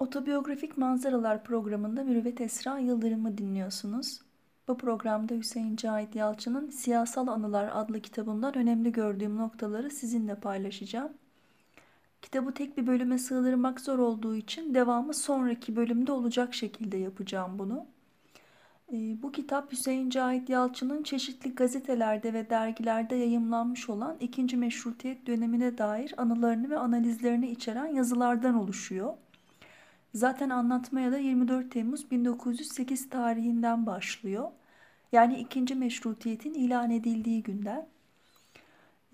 Otobiyografik Manzaralar programında Mürüvvet Esra Yıldırım'ı dinliyorsunuz. Bu programda Hüseyin Cahit Yalçın'ın Siyasal Anılar adlı kitabından önemli gördüğüm noktaları sizinle paylaşacağım. Kitabı tek bir bölüme sığdırmak zor olduğu için devamı sonraki bölümde olacak şekilde yapacağım bunu. Ee, bu kitap Hüseyin Cahit Yalçın'ın çeşitli gazetelerde ve dergilerde yayımlanmış olan ikinci meşrutiyet dönemine dair anılarını ve analizlerini içeren yazılardan oluşuyor. Zaten anlatmaya da 24 Temmuz 1908 tarihinden başlıyor. Yani ikinci meşrutiyetin ilan edildiği günden.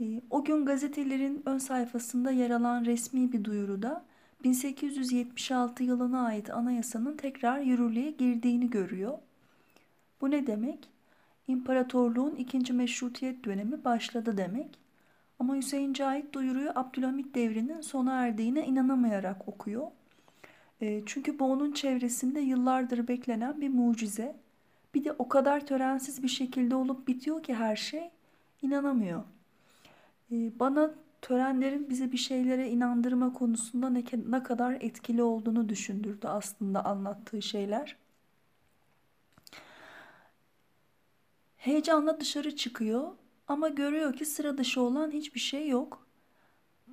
Ee, o gün gazetelerin ön sayfasında yer alan resmi bir duyuruda 1876 yılına ait anayasanın tekrar yürürlüğe girdiğini görüyor. Bu ne demek? İmparatorluğun ikinci meşrutiyet dönemi başladı demek. Ama Hüseyin Cahit duyuruyu Abdülhamit devrinin sona erdiğine inanamayarak okuyor. E, çünkü bu onun çevresinde yıllardır beklenen bir mucize. Bir de o kadar törensiz bir şekilde olup bitiyor ki her şey inanamıyor. E, bana törenlerin bize bir şeylere inandırma konusunda ne kadar etkili olduğunu düşündürdü aslında anlattığı şeyler. Heyecanla dışarı çıkıyor ama görüyor ki sıra dışı olan hiçbir şey yok.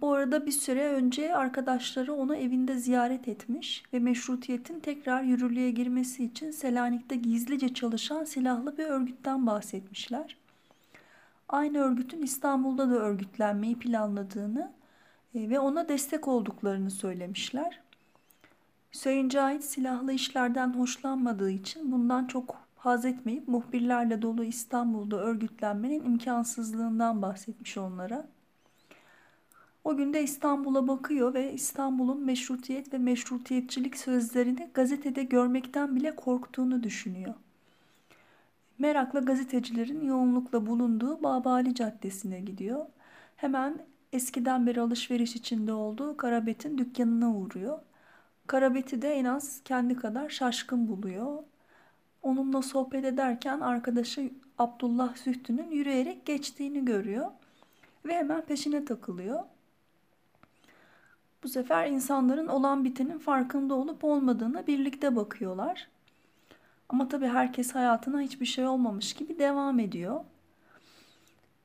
Bu arada bir süre önce arkadaşları onu evinde ziyaret etmiş ve meşrutiyetin tekrar yürürlüğe girmesi için Selanik'te gizlice çalışan silahlı bir örgütten bahsetmişler. Aynı örgütün İstanbul'da da örgütlenmeyi planladığını e, ve ona destek olduklarını söylemişler. Hüseyin Cahit silahlı işlerden hoşlanmadığı için bundan çok haz etmeyip muhbirlerle dolu İstanbul'da örgütlenmenin imkansızlığından bahsetmiş onlara. O günde İstanbul'a bakıyor ve İstanbul'un meşrutiyet ve meşrutiyetçilik sözlerini gazetede görmekten bile korktuğunu düşünüyor. Merakla gazetecilerin yoğunlukla bulunduğu Babali Caddesi'ne gidiyor. Hemen eskiden beri alışveriş içinde olduğu Karabet'in dükkanına uğruyor. Karabet'i de en az kendi kadar şaşkın buluyor. Onunla sohbet ederken arkadaşı Abdullah Zühtü'nün yürüyerek geçtiğini görüyor ve hemen peşine takılıyor. Bu sefer insanların olan bitenin farkında olup olmadığına birlikte bakıyorlar. Ama tabii herkes hayatına hiçbir şey olmamış gibi devam ediyor.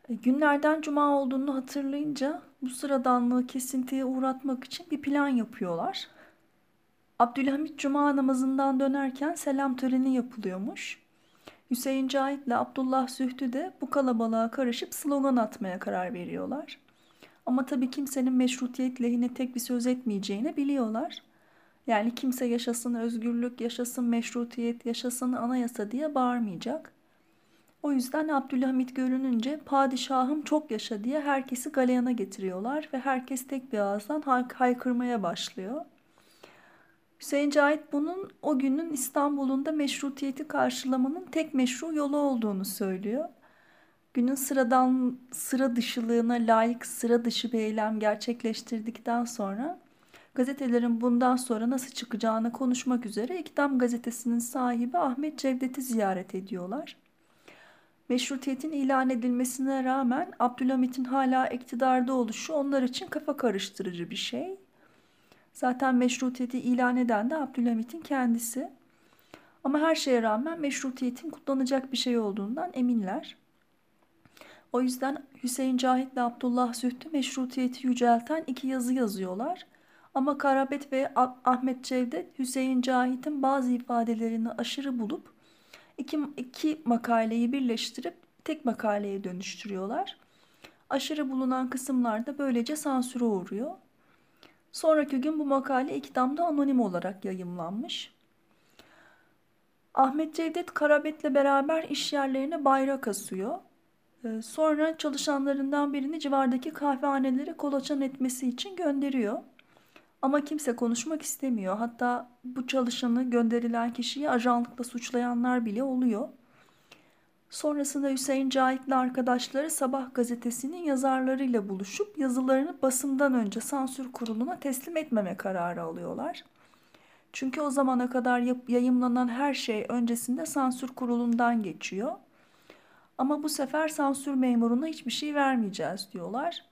E, günlerden cuma olduğunu hatırlayınca bu sıradanlığı kesintiye uğratmak için bir plan yapıyorlar. Abdülhamit cuma namazından dönerken selam töreni yapılıyormuş. Hüseyin Cahit ile Abdullah Zühtü de bu kalabalığa karışıp slogan atmaya karar veriyorlar. Ama tabii kimsenin meşrutiyet lehine tek bir söz etmeyeceğini biliyorlar. Yani kimse yaşasın özgürlük, yaşasın meşrutiyet, yaşasın anayasa diye bağırmayacak. O yüzden Abdülhamit görününce padişahım çok yaşa diye herkesi galeyana getiriyorlar ve herkes tek bir ağızdan haykırmaya başlıyor. Hüseyin Cahit bunun o günün İstanbul'unda meşrutiyeti karşılamanın tek meşru yolu olduğunu söylüyor. Günün sıradan sıra dışılığına layık sıra dışı bir eylem gerçekleştirdikten sonra gazetelerin bundan sonra nasıl çıkacağını konuşmak üzere İktam gazetesinin sahibi Ahmet Cevdet'i ziyaret ediyorlar. Meşrutiyetin ilan edilmesine rağmen Abdülhamit'in hala iktidarda oluşu onlar için kafa karıştırıcı bir şey. Zaten meşrutiyeti ilan eden de Abdülhamit'in kendisi. Ama her şeye rağmen meşrutiyetin kutlanacak bir şey olduğundan eminler. O yüzden Hüseyin Cahit ile Abdullah Zühtü meşrutiyeti yücelten iki yazı yazıyorlar. Ama Karabet ve Ahmet Cevdet Hüseyin Cahit'in bazı ifadelerini aşırı bulup iki, iki makaleyi birleştirip tek makaleye dönüştürüyorlar. Aşırı bulunan kısımlar da böylece sansüre uğruyor. Sonraki gün bu makale ikidamda anonim olarak yayımlanmış. Ahmet Cevdet Karabet'le beraber iş yerlerine bayrak asıyor. Ee, sonra çalışanlarından birini civardaki kahvehaneleri kolaçan etmesi için gönderiyor. Ama kimse konuşmak istemiyor. Hatta bu çalışanı gönderilen kişiyi ajanlıkla suçlayanlar bile oluyor. Sonrasında Hüseyin Cahit'le arkadaşları Sabah gazetesinin yazarlarıyla buluşup yazılarını basımdan önce sansür kuruluna teslim etmeme kararı alıyorlar. Çünkü o zamana kadar yayımlanan her şey öncesinde sansür kurulundan geçiyor. Ama bu sefer sansür memuruna hiçbir şey vermeyeceğiz diyorlar.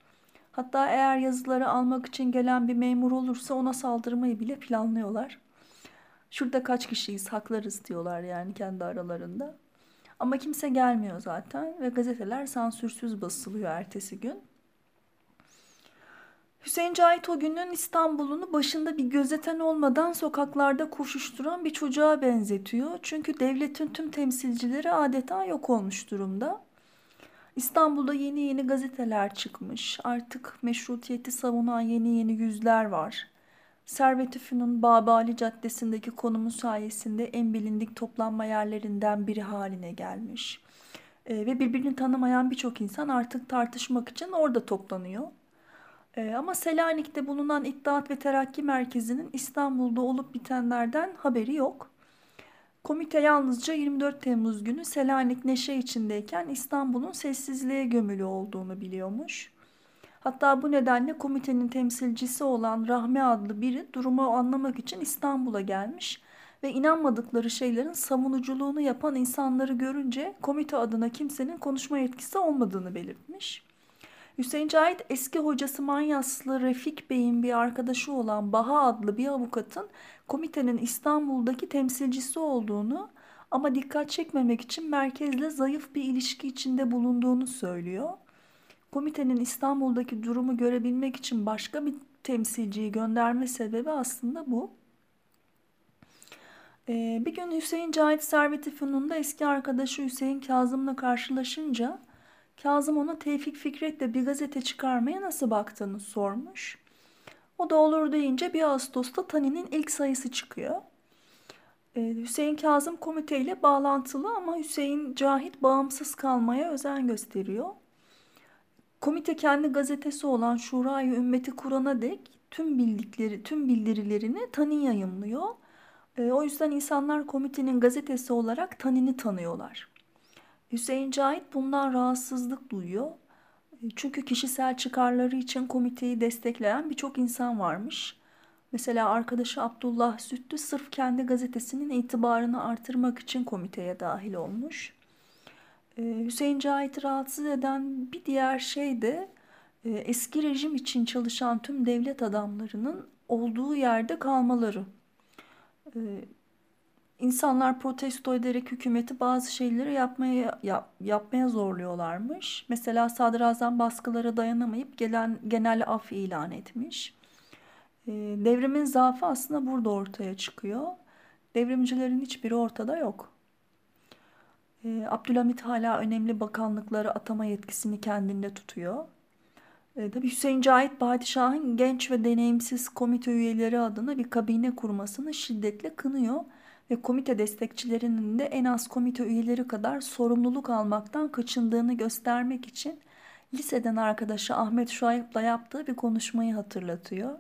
Hatta eğer yazıları almak için gelen bir memur olursa ona saldırmayı bile planlıyorlar. Şurada kaç kişiyiz haklarız diyorlar yani kendi aralarında. Ama kimse gelmiyor zaten ve gazeteler sansürsüz basılıyor ertesi gün. Hüseyin Cahit o günün İstanbul'unu başında bir gözeten olmadan sokaklarda koşuşturan bir çocuğa benzetiyor. Çünkü devletin tüm temsilcileri adeta yok olmuş durumda. İstanbul'da yeni yeni gazeteler çıkmış. Artık meşrutiyeti savunan yeni yeni yüzler var. Servet-i Fünun Babali Caddesi'ndeki konumu sayesinde en bilindik toplanma yerlerinden biri haline gelmiş. E, ve birbirini tanımayan birçok insan artık tartışmak için orada toplanıyor. E, ama Selanik'te bulunan İttihat ve Terakki Merkezi'nin İstanbul'da olup bitenlerden haberi yok. Komite yalnızca 24 Temmuz günü Selanik neşe içindeyken İstanbul'un sessizliğe gömülü olduğunu biliyormuş. Hatta bu nedenle komitenin temsilcisi olan Rahmi adlı biri durumu anlamak için İstanbul'a gelmiş ve inanmadıkları şeylerin savunuculuğunu yapan insanları görünce komite adına kimsenin konuşma yetkisi olmadığını belirtmiş. Hüseyin Cahit eski hocası Manyaslı Refik Bey'in bir arkadaşı olan Baha adlı bir avukatın komitenin İstanbul'daki temsilcisi olduğunu ama dikkat çekmemek için merkezle zayıf bir ilişki içinde bulunduğunu söylüyor. Komitenin İstanbul'daki durumu görebilmek için başka bir temsilciyi gönderme sebebi aslında bu. Ee, bir gün Hüseyin Cahit Servet-i Fünun'da eski arkadaşı Hüseyin Kazım'la karşılaşınca Kazım ona Tevfik Fikret'le bir gazete çıkarmaya nasıl baktığını sormuş. O da olur deyince 1 Ağustos'ta Tani'nin ilk sayısı çıkıyor. Ee, Hüseyin Kazım komiteyle bağlantılı ama Hüseyin Cahit bağımsız kalmaya özen gösteriyor. Komite kendi gazetesi olan Şurayı Ümmeti Kur'an'a dek tüm bildikleri, tüm bildirilerini Tani yayımlıyor. E, o yüzden insanlar komitenin gazetesi olarak Tani'ni tanıyorlar. Hüseyin Cahit bundan rahatsızlık duyuyor. E, çünkü kişisel çıkarları için komiteyi destekleyen birçok insan varmış. Mesela arkadaşı Abdullah Süttü sırf kendi gazetesinin itibarını artırmak için komiteye dahil olmuş. Ee, Hüseyin Cahit'i rahatsız eden bir diğer şey de e, eski rejim için çalışan tüm devlet adamlarının olduğu yerde kalmaları. İnsanlar protesto ederek hükümeti bazı şeyleri yapmaya yap, yapmaya zorluyorlarmış. Mesela sadrazam baskılara dayanamayıp gelen genel af ilan etmiş. Ee, devrimin zaafı aslında burada ortaya çıkıyor. Devrimcilerin hiçbiri ortada yok. E, Abdülhamit hala önemli bakanlıkları atama yetkisini kendinde tutuyor. E, tabii Hüseyin Cahit Padişah'ın genç ve deneyimsiz komite üyeleri adına bir kabine kurmasını şiddetle kınıyor ve komite destekçilerinin de en az komite üyeleri kadar sorumluluk almaktan kaçındığını göstermek için liseden arkadaşı Ahmet Şuayb'la yaptığı bir konuşmayı hatırlatıyor.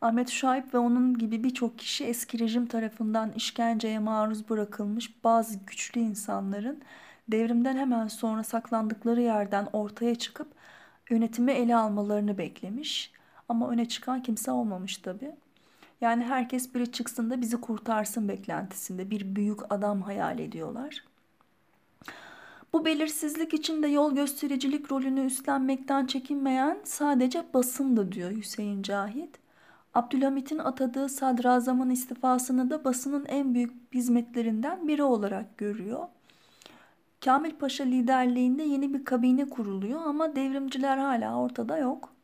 Ahmet Şahip ve onun gibi birçok kişi eski rejim tarafından işkenceye maruz bırakılmış bazı güçlü insanların devrimden hemen sonra saklandıkları yerden ortaya çıkıp yönetimi ele almalarını beklemiş. Ama öne çıkan kimse olmamış tabi. Yani herkes biri çıksın da bizi kurtarsın beklentisinde bir büyük adam hayal ediyorlar. Bu belirsizlik içinde yol göstericilik rolünü üstlenmekten çekinmeyen sadece basındı diyor Hüseyin Cahit. Abdülhamit'in atadığı sadrazamın istifasını da basının en büyük hizmetlerinden biri olarak görüyor. Kamil Paşa liderliğinde yeni bir kabine kuruluyor ama devrimciler hala ortada yok.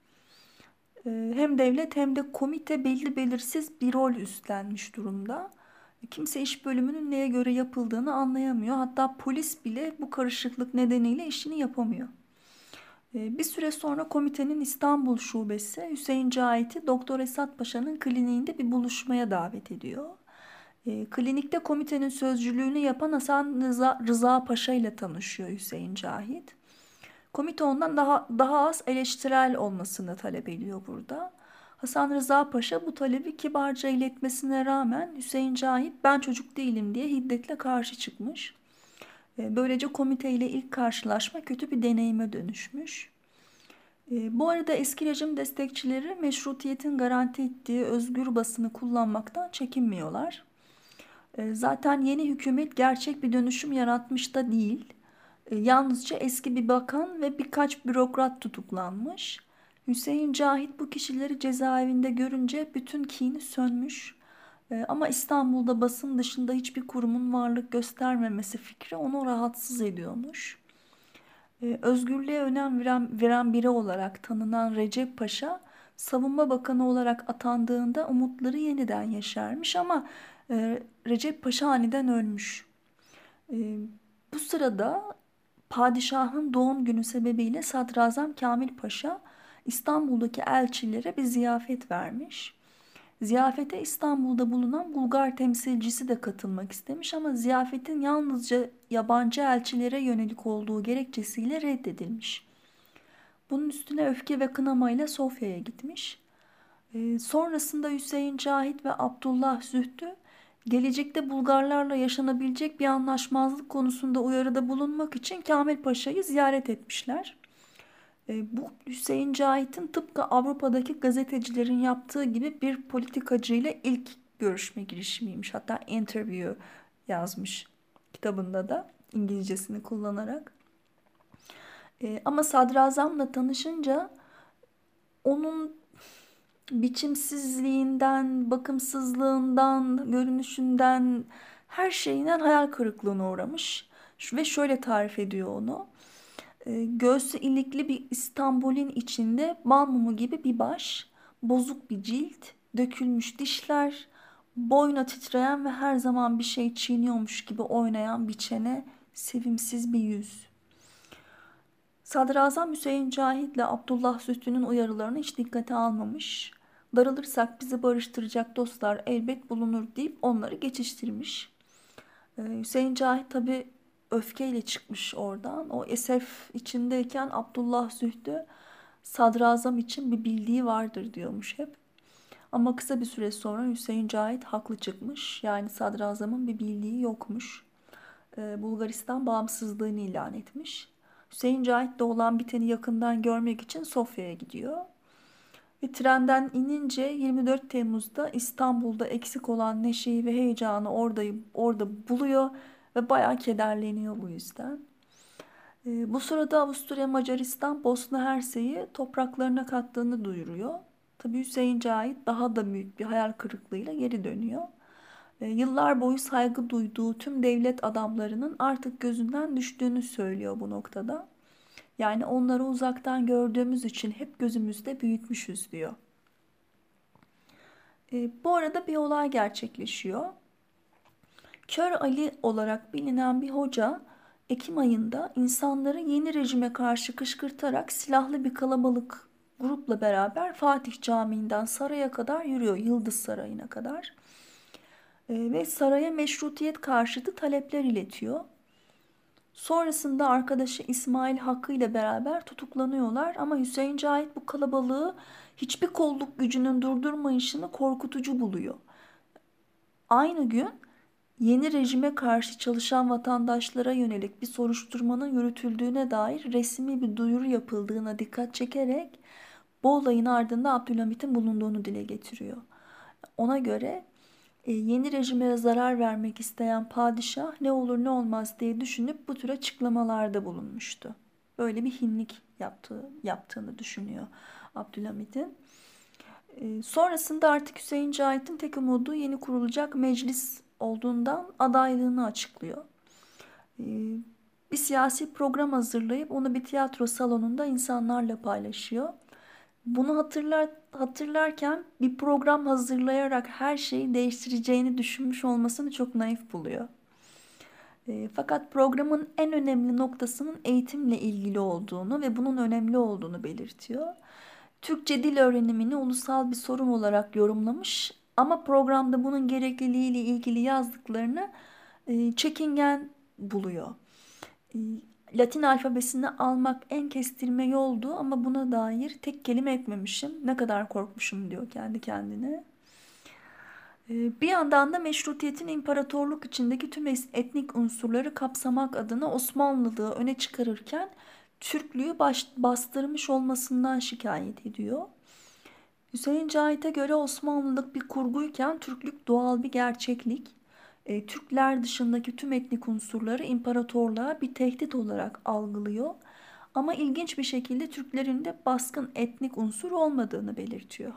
Ee, hem devlet hem de komite belli belirsiz bir rol üstlenmiş durumda. Kimse iş bölümünün neye göre yapıldığını anlayamıyor. Hatta polis bile bu karışıklık nedeniyle işini yapamıyor. Ee, bir süre sonra komitenin İstanbul şubesi Hüseyin Cahit'i Doktor Esat Paşa'nın kliniğinde bir buluşmaya davet ediyor. E, klinikte komitenin sözcülüğünü yapan Hasan Rıza, Rıza Paşa ile tanışıyor Hüseyin Cahit. Komite ondan daha, daha az eleştirel olmasını talep ediyor burada. Hasan Rıza Paşa bu talebi kibarca iletmesine rağmen Hüseyin Cahit ben çocuk değilim diye hiddetle karşı çıkmış. Ee, böylece komiteyle ilk karşılaşma kötü bir deneyime dönüşmüş. Ee, bu arada eski rejim destekçileri meşrutiyetin garanti ettiği özgür basını kullanmaktan çekinmiyorlar. Ee, zaten yeni hükümet gerçek bir dönüşüm yaratmış da değil. Yalnızca eski bir bakan ve birkaç bürokrat tutuklanmış. Hüseyin Cahit bu kişileri cezaevinde görünce bütün kini sönmüş E, ama İstanbul'da basın dışında hiçbir kurumun varlık göstermemesi fikri onu rahatsız ediyormuş. E, özgürlüğe önem veren, veren biri olarak tanınan Recep Paşa, savunma bakanı olarak atandığında umutları yeniden yaşarmış ama e, Recep Paşa aniden ölmüş. E, bu sırada padişahın doğum günü sebebiyle Sadrazam Kamil Paşa İstanbul'daki elçilere bir ziyafet vermiş. Ziyafete İstanbul'da bulunan Bulgar temsilcisi de katılmak istemiş ama ziyafetin yalnızca yabancı elçilere yönelik olduğu gerekçesiyle reddedilmiş. Bunun üstüne öfke ve kınamayla Sofya'ya gitmiş. Ee, sonrasında Hüseyin Cahit ve Abdullah Zühtü gelecekte Bulgarlarla yaşanabilecek bir anlaşmazlık konusunda uyarıda bulunmak için Kamil Paşa'yı ziyaret etmişler. E, bu Hüseyin Cahit'in tıpkı Avrupa'daki gazetecilerin yaptığı gibi bir politikacıyla ilk görüşme girişimiymiş. Hatta interview yazmış kitabında da İngilizcesini kullanarak. E, ama sadrazamla tanışınca onun biçimsizliğinden, bakımsızlığından, görünüşünden, her şeyinden hayal kırıklığına uğramış. Ve şöyle tarif ediyor onu. E, göğsü ilikli bir İstanbul'un içinde bal mumu gibi bir baş, bozuk bir cilt, dökülmüş dişler, boyna titreyen ve her zaman bir şey çiğniyormuş gibi oynayan bir çene, sevimsiz bir yüz. Sadrazam Hüseyin Cahit ile Abdullah Zühtü'nün uyarılarını hiç dikkate almamış. Darılırsak bizi barıştıracak dostlar elbet bulunur deyip onları geçiştirmiş. Ee, Hüseyin Cahit tabi öfkeyle çıkmış oradan. O esef içindeyken Abdullah Zühdü sadrazam için bir bildiği vardır diyormuş hep. Ama kısa bir süre sonra Hüseyin Cahit haklı çıkmış. Yani sadrazamın bir bildiği yokmuş. Ee, Bulgaristan bağımsızlığını ilan etmiş. Hüseyin Cahit de olan biteni yakından görmek için Sofya'ya gidiyor. Ve trenden inince 24 Temmuz'da İstanbul'da eksik olan neşeyi ve heyecanı orada, orada buluyor ve bayağı kederleniyor bu yüzden. E, bu sırada Avusturya Macaristan Bosna Hersey'i topraklarına kattığını duyuruyor. Tabi Hüseyin Cahit daha da büyük bir hayal kırıklığıyla geri dönüyor. E, yıllar boyu saygı duyduğu tüm devlet adamlarının artık gözünden düştüğünü söylüyor bu noktada. Yani onları uzaktan gördüğümüz için hep gözümüzde büyütmüşüz diyor. E, bu arada bir olay gerçekleşiyor. Kör Ali olarak bilinen bir hoca Ekim ayında insanları yeni rejime karşı kışkırtarak silahlı bir kalabalık grupla beraber Fatih Camii'nden saraya kadar yürüyor. Yıldız Sarayı'na kadar. E, ve saraya meşrutiyet karşıtı talepler iletiyor. Sonrasında arkadaşı İsmail Hakkı ile beraber tutuklanıyorlar ama Hüseyin Cahit bu kalabalığı hiçbir kolluk gücünün durdurmayışını korkutucu buluyor. Aynı gün yeni rejime karşı çalışan vatandaşlara yönelik bir soruşturmanın yürütüldüğüne dair resmi bir duyuru yapıldığına dikkat çekerek bu olayın ardında Abdülhamit'in bulunduğunu dile getiriyor. Ona göre yeni rejime zarar vermek isteyen padişah ne olur ne olmaz diye düşünüp bu tür açıklamalarda bulunmuştu. Böyle bir hinlik yaptığı, yaptığını düşünüyor Abdülhamit'in. E, sonrasında artık Hüseyin Cahit'in tek umudu yeni kurulacak meclis olduğundan adaylığını açıklıyor. E, bir siyasi program hazırlayıp onu bir tiyatro salonunda insanlarla paylaşıyor. Bunu hatırlar, hatırlarken bir program hazırlayarak her şeyi değiştireceğini düşünmüş olmasını çok naif buluyor. E, fakat programın en önemli noktasının eğitimle ilgili olduğunu ve bunun önemli olduğunu belirtiyor. Türkçe dil öğrenimini ulusal bir sorun olarak yorumlamış ama programda bunun gerekliliğiyle ilgili yazdıklarını e, çekingen buluyor. E, Latin alfabesini almak en kestirme yoldu ama buna dair tek kelime etmemişim. Ne kadar korkmuşum diyor kendi kendine. Ee, bir yandan da meşrutiyetin imparatorluk içindeki tüm etnik unsurları kapsamak adına Osmanlılığı öne çıkarırken Türklüğü baş, bastırmış olmasından şikayet ediyor. Hüseyin Cahit'e göre Osmanlılık bir kurguyken Türklük doğal bir gerçeklik e, Türkler dışındaki tüm etnik unsurları imparatorluğa bir tehdit olarak algılıyor. Ama ilginç bir şekilde Türklerin de baskın etnik unsur olmadığını belirtiyor.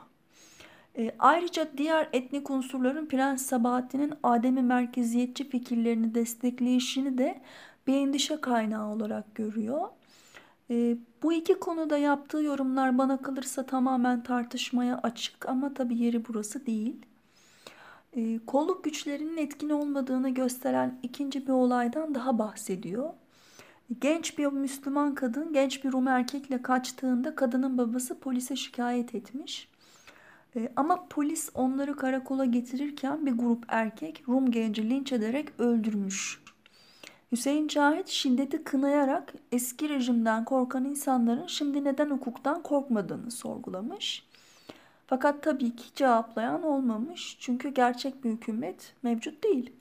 E, ayrıca diğer etnik unsurların Prens Sabahattin'in Adem'i merkeziyetçi fikirlerini destekleyişini de bir endişe kaynağı olarak görüyor. E, bu iki konuda yaptığı yorumlar bana kalırsa tamamen tartışmaya açık ama tabii yeri burası değil. E, kolluk güçlerinin etkin olmadığını gösteren ikinci bir olaydan daha bahsediyor. Genç bir Müslüman kadın genç bir Rum erkekle kaçtığında kadının babası polise şikayet etmiş. E, ama polis onları karakola getirirken bir grup erkek Rum genci linç ederek öldürmüş. Hüseyin Cahit şiddeti kınayarak eski rejimden korkan insanların şimdi neden hukuktan korkmadığını sorgulamış. Fakat tabii ki cevaplayan olmamış çünkü gerçek bir hükümet mevcut değil.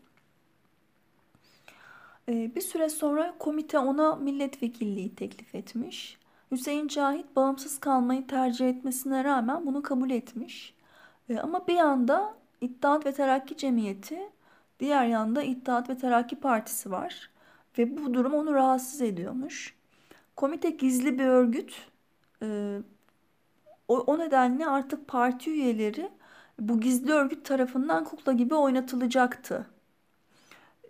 Ee, bir süre sonra komite ona milletvekilliği teklif etmiş. Hüseyin Cahit bağımsız kalmayı tercih etmesine rağmen bunu kabul etmiş. Ee, ama bir yanda İttihat ve Terakki Cemiyeti, diğer yanda İttihat ve Terakki Partisi var. Ve bu durum onu rahatsız ediyormuş. Komite gizli bir örgüt. O, o nedenle artık parti üyeleri bu gizli örgüt tarafından kukla gibi oynatılacaktı.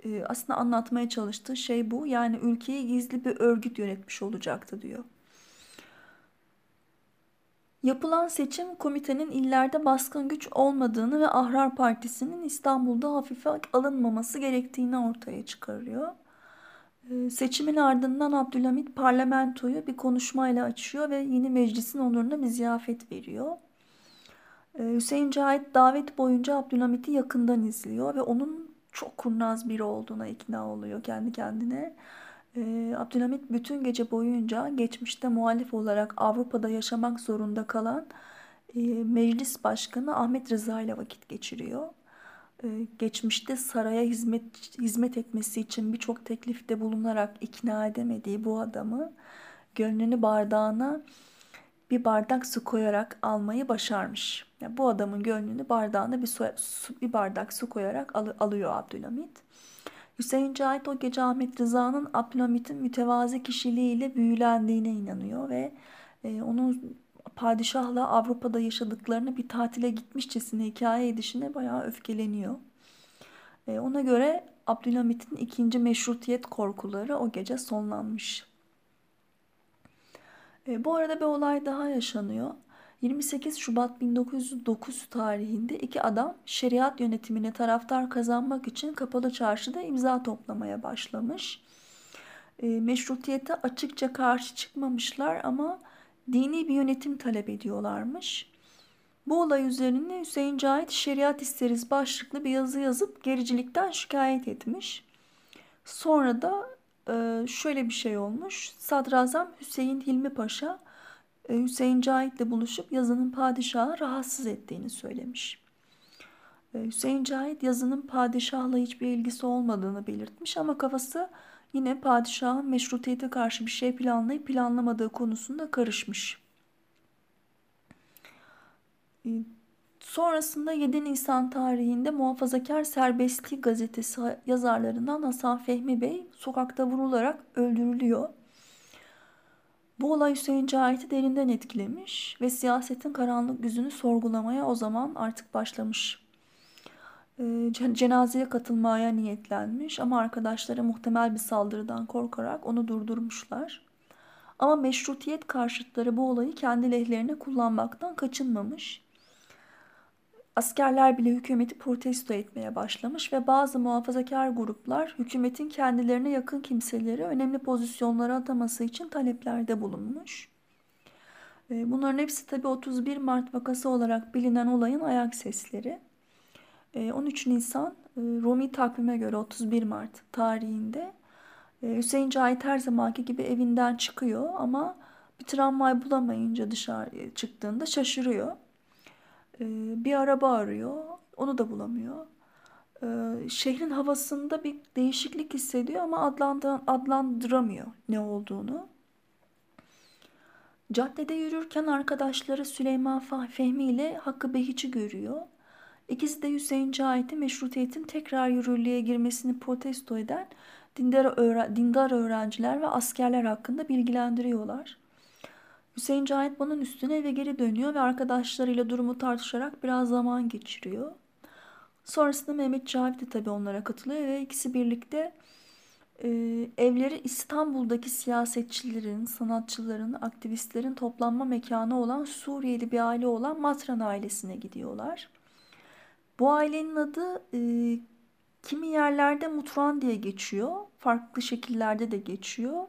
Ee, aslında anlatmaya çalıştığı şey bu. Yani ülkeyi gizli bir örgüt yönetmiş olacaktı diyor. Yapılan seçim komitenin illerde baskın güç olmadığını ve Ahrar Partisi'nin İstanbul'da hafife alınmaması gerektiğini ortaya çıkarıyor. Ee, seçimin ardından Abdülhamit parlamentoyu bir konuşmayla açıyor ve yeni meclisin onuruna bir ziyafet veriyor. Ee, Hüseyin Cahit davet boyunca Abdülhamit'i yakından izliyor ve onun çok kurnaz biri olduğuna ikna oluyor kendi kendine. Ee, Abdülhamit bütün gece boyunca geçmişte muhalif olarak Avrupa'da yaşamak zorunda kalan e, meclis başkanı Ahmet Rıza ile vakit geçiriyor. Ee, geçmişte saraya hizmet hizmet etmesi için birçok teklifte bulunarak ikna edemediği bu adamı gönlünü bardağına bir bardak su koyarak almayı başarmış. Yani bu adamın gönlünü bardağına bir, su, bir bardak su koyarak al, alıyor Abdülhamit. Hüseyin Cahit o gece Ahmet Rıza'nın Abdülhamit'in mütevazi kişiliğiyle büyülendiğine inanıyor ve e, onun padişahla Avrupa'da yaşadıklarını bir tatile gitmişçesine hikaye edişine bayağı öfkeleniyor. E, ona göre Abdülhamit'in ikinci meşrutiyet korkuları o gece sonlanmış. E, bu arada bir olay daha yaşanıyor. 28 Şubat 1909 tarihinde iki adam şeriat yönetimine taraftar kazanmak için kapalı çarşıda imza toplamaya başlamış. E, meşrutiyete açıkça karşı çıkmamışlar ama dini bir yönetim talep ediyorlarmış. Bu olay üzerine Hüseyin Cahit şeriat isteriz başlıklı bir yazı yazıp gericilikten şikayet etmiş. Sonra da e, şöyle bir şey olmuş. Sadrazam Hüseyin Hilmi Paşa e, Hüseyin Cahit ile buluşup yazının padişahı rahatsız ettiğini söylemiş. E, Hüseyin Cahit yazının padişahla hiçbir ilgisi olmadığını belirtmiş ama kafası yine padişahın meşrutiyete karşı bir şey planlayıp planlamadığı konusunda karışmış. Ee, sonrasında 7 Nisan tarihinde Muhafazakar Serbestlik gazetesi yazarlarından Hasan Fehmi Bey sokakta vurularak öldürülüyor. Bu olay Hüseyin Cahit'i derinden etkilemiş ve siyasetin karanlık yüzünü sorgulamaya o zaman artık başlamış. Ee, cenazeye katılmaya niyetlenmiş ama arkadaşları muhtemel bir saldırıdan korkarak onu durdurmuşlar. Ama meşrutiyet karşıtları bu olayı kendi lehlerine kullanmaktan kaçınmamış. Askerler bile hükümeti protesto etmeye başlamış ve bazı muhafazakar gruplar hükümetin kendilerine yakın kimseleri önemli pozisyonlara ataması için taleplerde bulunmuş. Ee, bunların hepsi tabi 31 Mart vakası olarak bilinen olayın ayak sesleri. 13 ee, Nisan e, Rumi takvime göre 31 Mart tarihinde e, Hüseyin Cahit her zamanki gibi evinden çıkıyor ama bir tramvay bulamayınca dışarı çıktığında şaşırıyor. Ee, bir araba arıyor, onu da bulamıyor. Ee, şehrin havasında bir değişiklik hissediyor ama adlandıramıyor ne olduğunu. Caddede yürürken arkadaşları Süleyman Fehmi ile Hakkı Behiç'i görüyor. İkisi de Hüseyin Cahit'in meşrutiyetin tekrar yürürlüğe girmesini protesto eden dindar, öğren dindar öğrenciler ve askerler hakkında bilgilendiriyorlar. Hüseyin Cahit bunun üstüne eve geri dönüyor ve arkadaşlarıyla durumu tartışarak biraz zaman geçiriyor. Sonrasında Mehmet Cavit de tabii onlara katılıyor ve ikisi birlikte e, evleri İstanbul'daki siyasetçilerin, sanatçıların, aktivistlerin toplanma mekanı olan Suriyeli bir aile olan Matran ailesine gidiyorlar. Bu ailenin adı e, kimi yerlerde Mutran diye geçiyor. Farklı şekillerde de geçiyor.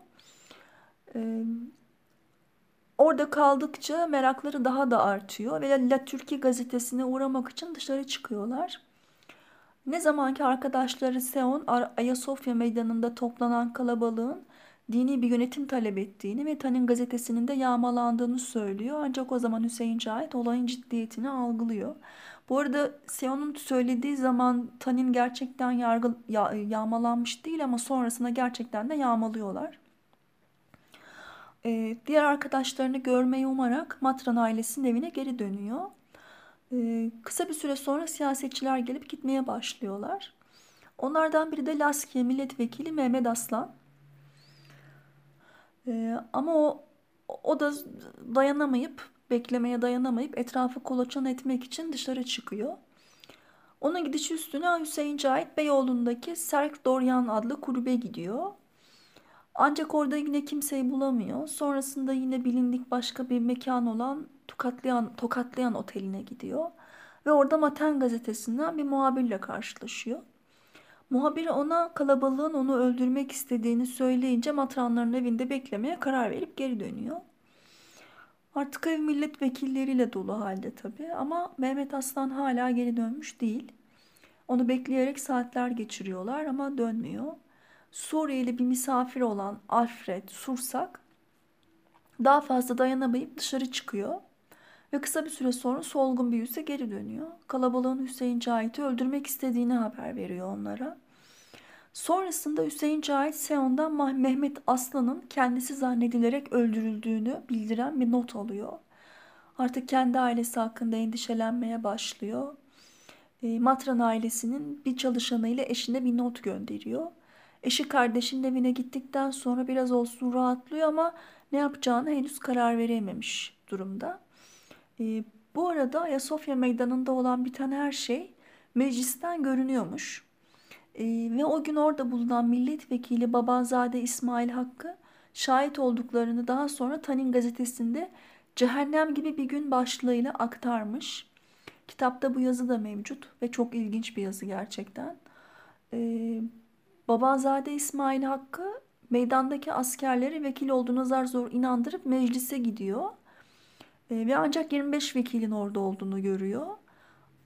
E, orada kaldıkça merakları daha da artıyor ve La Türkiye gazetesine uğramak için dışarı çıkıyorlar. Ne zamanki arkadaşları Seon Ayasofya meydanında toplanan kalabalığın dini bir yönetim talep ettiğini ve Tan'ın gazetesinin de yağmalandığını söylüyor. Ancak o zaman Hüseyin Cahit olayın ciddiyetini algılıyor. Bu arada Seon'un söylediği zaman Tan'in gerçekten yargı, ya, yağmalanmış değil ama sonrasında gerçekten de yağmalıyorlar. Ee, diğer arkadaşlarını görmeyi umarak Matran ailesinin evine geri dönüyor. Ee, kısa bir süre sonra siyasetçiler gelip gitmeye başlıyorlar. Onlardan biri de Laskiye milletvekili Mehmet Aslan. Ee, ama o o da dayanamayıp beklemeye dayanamayıp etrafı kolaçan etmek için dışarı çıkıyor. Onun gidişi üstüne Hüseyin Cahit Beyoğlu'ndaki Serk Doryan adlı kulübe gidiyor. Ancak orada yine kimseyi bulamıyor. Sonrasında yine bilindik başka bir mekan olan Tokatlayan, Tokatlayan Oteli'ne gidiyor. Ve orada Maten gazetesinden bir muhabirle karşılaşıyor. Muhabir ona kalabalığın onu öldürmek istediğini söyleyince matranların evinde beklemeye karar verip geri dönüyor. Artık ev milletvekilleriyle dolu halde tabii ama Mehmet Aslan hala geri dönmüş değil. Onu bekleyerek saatler geçiriyorlar ama dönmüyor. Suriyeli bir misafir olan Alfred Sursak daha fazla dayanamayıp dışarı çıkıyor ve kısa bir süre sonra solgun bir yüzle geri dönüyor. Kalabalığın Hüseyin Cahit'i öldürmek istediğini haber veriyor onlara. Sonrasında Hüseyin Cahit Seon'dan Mehmet Aslan'ın kendisi zannedilerek öldürüldüğünü bildiren bir not alıyor. Artık kendi ailesi hakkında endişelenmeye başlıyor. E, Matran ailesinin bir çalışanıyla eşine bir not gönderiyor. Eşi kardeşinin evine gittikten sonra biraz olsun rahatlıyor ama ne yapacağını henüz karar verememiş durumda. E, bu arada Ayasofya meydanında olan biten her şey meclisten görünüyormuş. E, ve o gün orada bulunan milletvekili Babanzade İsmail Hakkı şahit olduklarını daha sonra Tanin gazetesinde Cehennem gibi bir gün başlığıyla aktarmış. Kitapta bu yazı da mevcut ve çok ilginç bir yazı gerçekten. Ee, Babanzade İsmail Hakkı meydandaki askerleri vekil olduğuna zar zor inandırıp meclise gidiyor. Ee, ve ancak 25 vekilin orada olduğunu görüyor.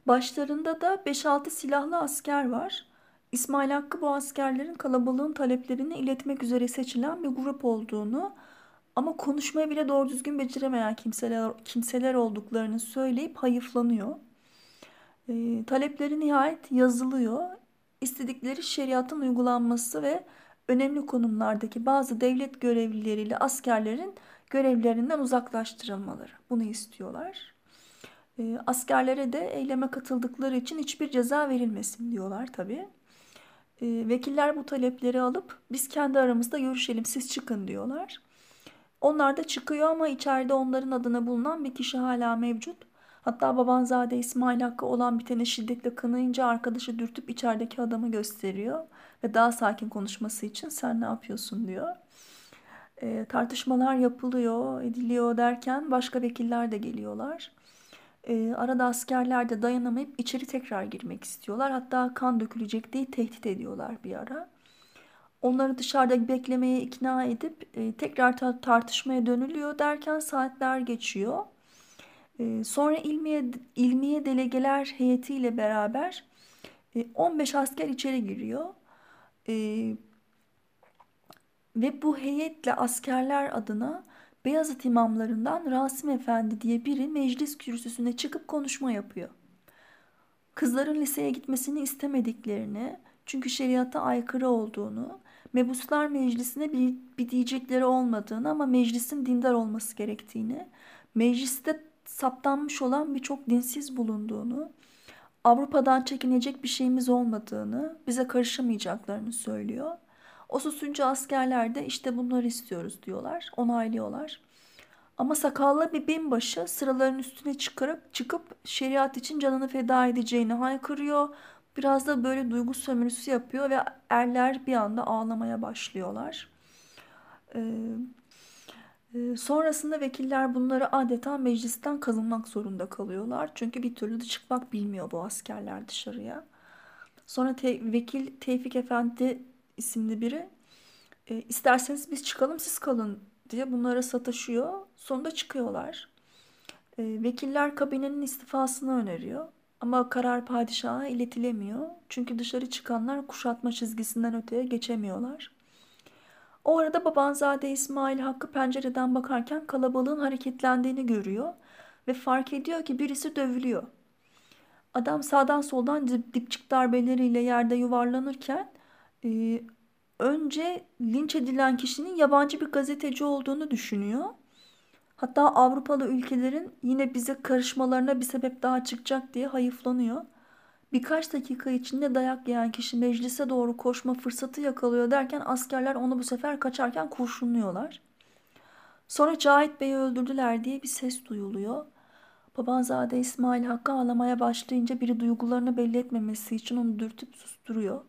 Başlarında da 5-6 silahlı asker var. İsmail Hakkı bu askerlerin kalabalığın taleplerini iletmek üzere seçilen bir grup olduğunu ama konuşmayı bile doğru düzgün beceremeyen kimseler, kimseler olduklarını söyleyip hayıflanıyor. E, talepleri nihayet yazılıyor. İstedikleri şeriatın uygulanması ve önemli konumlardaki bazı devlet görevlileriyle askerlerin görevlerinden uzaklaştırılmaları. Bunu istiyorlar. E, askerlere de eyleme katıldıkları için hiçbir ceza verilmesin diyorlar tabii. E, vekiller bu talepleri alıp biz kendi aramızda görüşelim siz çıkın diyorlar. Onlar da çıkıyor ama içeride onların adına bulunan bir kişi hala mevcut. Hatta Babanzade İsmail Hakkı olan biteni şiddetle kınayınca arkadaşı dürtüp içerideki adamı gösteriyor. Ve daha sakin konuşması için sen ne yapıyorsun diyor. E, tartışmalar yapılıyor, ediliyor derken başka vekiller de geliyorlar. E, arada askerler de dayanamayıp içeri tekrar girmek istiyorlar. Hatta kan dökülecek diye tehdit ediyorlar bir ara. Onları dışarıda beklemeye ikna edip e, tekrar ta- tartışmaya dönülüyor derken saatler geçiyor. E, sonra ilmiye, ilmiye delegeler heyetiyle beraber e, 15 asker içeri giriyor. E, ve bu heyetle askerler adına Beyazıt imamlarından Rasim Efendi diye biri meclis kürsüsüne çıkıp konuşma yapıyor. Kızların liseye gitmesini istemediklerini, çünkü şeriata aykırı olduğunu, Mebuslar Meclisi'ne bir, bir diyecekleri olmadığını ama meclisin dindar olması gerektiğini, mecliste saptanmış olan birçok dinsiz bulunduğunu, Avrupa'dan çekinecek bir şeyimiz olmadığını, bize karışamayacaklarını söylüyor. O susunca askerler de işte bunları istiyoruz diyorlar, onaylıyorlar. Ama sakallı bir binbaşı sıraların üstüne çıkarak çıkıp şeriat için canını feda edeceğini haykırıyor. Biraz da böyle duygu sömürüsü yapıyor ve erler bir anda ağlamaya başlıyorlar. Ee, e, sonrasında vekiller bunları adeta meclisten kazınmak zorunda kalıyorlar. Çünkü bir türlü de çıkmak bilmiyor bu askerler dışarıya. Sonra te vekil Tevfik Efendi isimli biri e, isterseniz biz çıkalım siz kalın diye bunlara sataşıyor. Sonunda çıkıyorlar. E, vekiller kabinenin istifasını öneriyor. Ama karar padişaha iletilemiyor. Çünkü dışarı çıkanlar kuşatma çizgisinden öteye geçemiyorlar. O arada Babanzade İsmail Hakkı pencereden bakarken kalabalığın hareketlendiğini görüyor ve fark ediyor ki birisi dövülüyor. Adam sağdan soldan dipçik darbeleriyle yerde yuvarlanırken e, önce linç edilen kişinin yabancı bir gazeteci olduğunu düşünüyor. Hatta Avrupalı ülkelerin yine bize karışmalarına bir sebep daha çıkacak diye hayıflanıyor. Birkaç dakika içinde dayak yiyen kişi meclise doğru koşma fırsatı yakalıyor derken askerler onu bu sefer kaçarken kurşunluyorlar. Sonra Cahit Bey'i öldürdüler diye bir ses duyuluyor. Babanzade İsmail Hakkı ağlamaya başlayınca biri duygularını belli etmemesi için onu dürtüp susturuyor.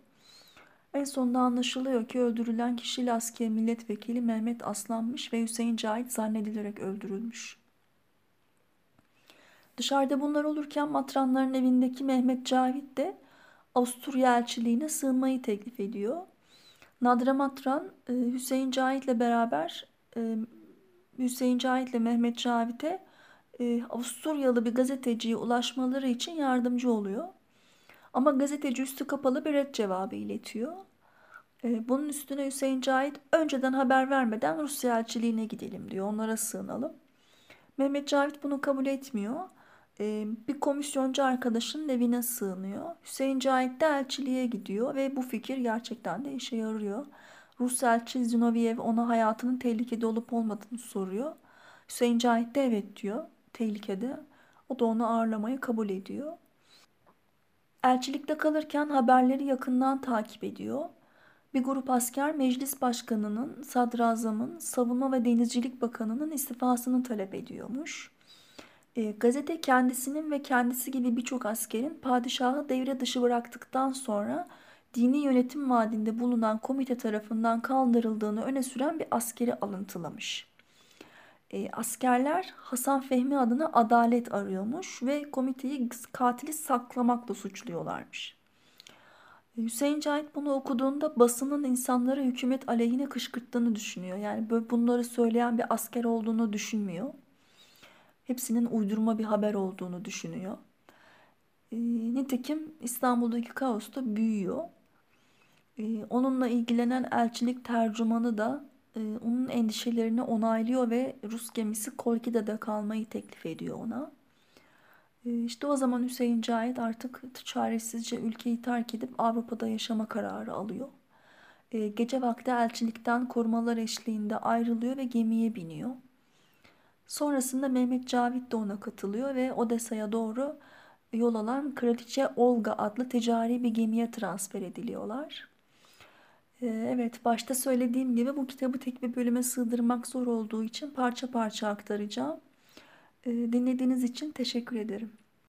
En sonunda anlaşılıyor ki öldürülen kişi Laskiye milletvekili Mehmet Aslanmış ve Hüseyin Cahit zannedilerek öldürülmüş. Dışarıda bunlar olurken matranların evindeki Mehmet Cavit de Avusturya elçiliğine sığınmayı teklif ediyor. Nadra Matran e, Hüseyin Cahit ile beraber e, Hüseyin Cahit ile Mehmet Cavit'e e, Avusturyalı bir gazeteciye ulaşmaları için yardımcı oluyor. Ama gazeteci üstü kapalı bir red cevabı iletiyor. Bunun üstüne Hüseyin Cahit önceden haber vermeden Rusya elçiliğine gidelim diyor. Onlara sığınalım. Mehmet Cavit bunu kabul etmiyor e, bir komisyoncu arkadaşının evine sığınıyor. Hüseyin Cahit de elçiliğe gidiyor ve bu fikir gerçekten de işe yarıyor. Rus elçi Zinoviev ona hayatının tehlikede olup olmadığını soruyor. Hüseyin Cahit de evet diyor tehlikede. O da onu ağırlamayı kabul ediyor. Elçilikte kalırken haberleri yakından takip ediyor. Bir grup asker meclis başkanının, sadrazamın, savunma ve denizcilik bakanının istifasını talep ediyormuş. E, gazete kendisinin ve kendisi gibi birçok askerin padişahı devre dışı bıraktıktan sonra dini yönetim vaadinde bulunan komite tarafından kaldırıldığını öne süren bir askeri alıntılamış. E, askerler Hasan Fehmi adına adalet arıyormuş ve komiteyi katili saklamakla suçluyorlarmış. E, Hüseyin Cahit bunu okuduğunda basının insanları hükümet aleyhine kışkırttığını düşünüyor. Yani böyle bunları söyleyen bir asker olduğunu düşünmüyor hepsinin uydurma bir haber olduğunu düşünüyor. E, nitekim İstanbul'daki kaos da büyüyor. E, onunla ilgilenen elçilik tercümanı da e, onun endişelerini onaylıyor ve Rus gemisi Kolki'de kalmayı teklif ediyor ona. E, işte o zaman Hüseyin Cahit artık çaresizce ülkeyi terk edip Avrupa'da yaşama kararı alıyor. E, gece vakti elçilikten korumalar eşliğinde ayrılıyor ve gemiye biniyor. Sonrasında Mehmet Cavit de ona katılıyor ve Odessa'ya doğru yol alan Kraliçe Olga adlı ticari bir gemiye transfer ediliyorlar. Ee, evet, başta söylediğim gibi bu kitabı tek bir bölüme sığdırmak zor olduğu için parça parça aktaracağım. Ee, dinlediğiniz için teşekkür ederim.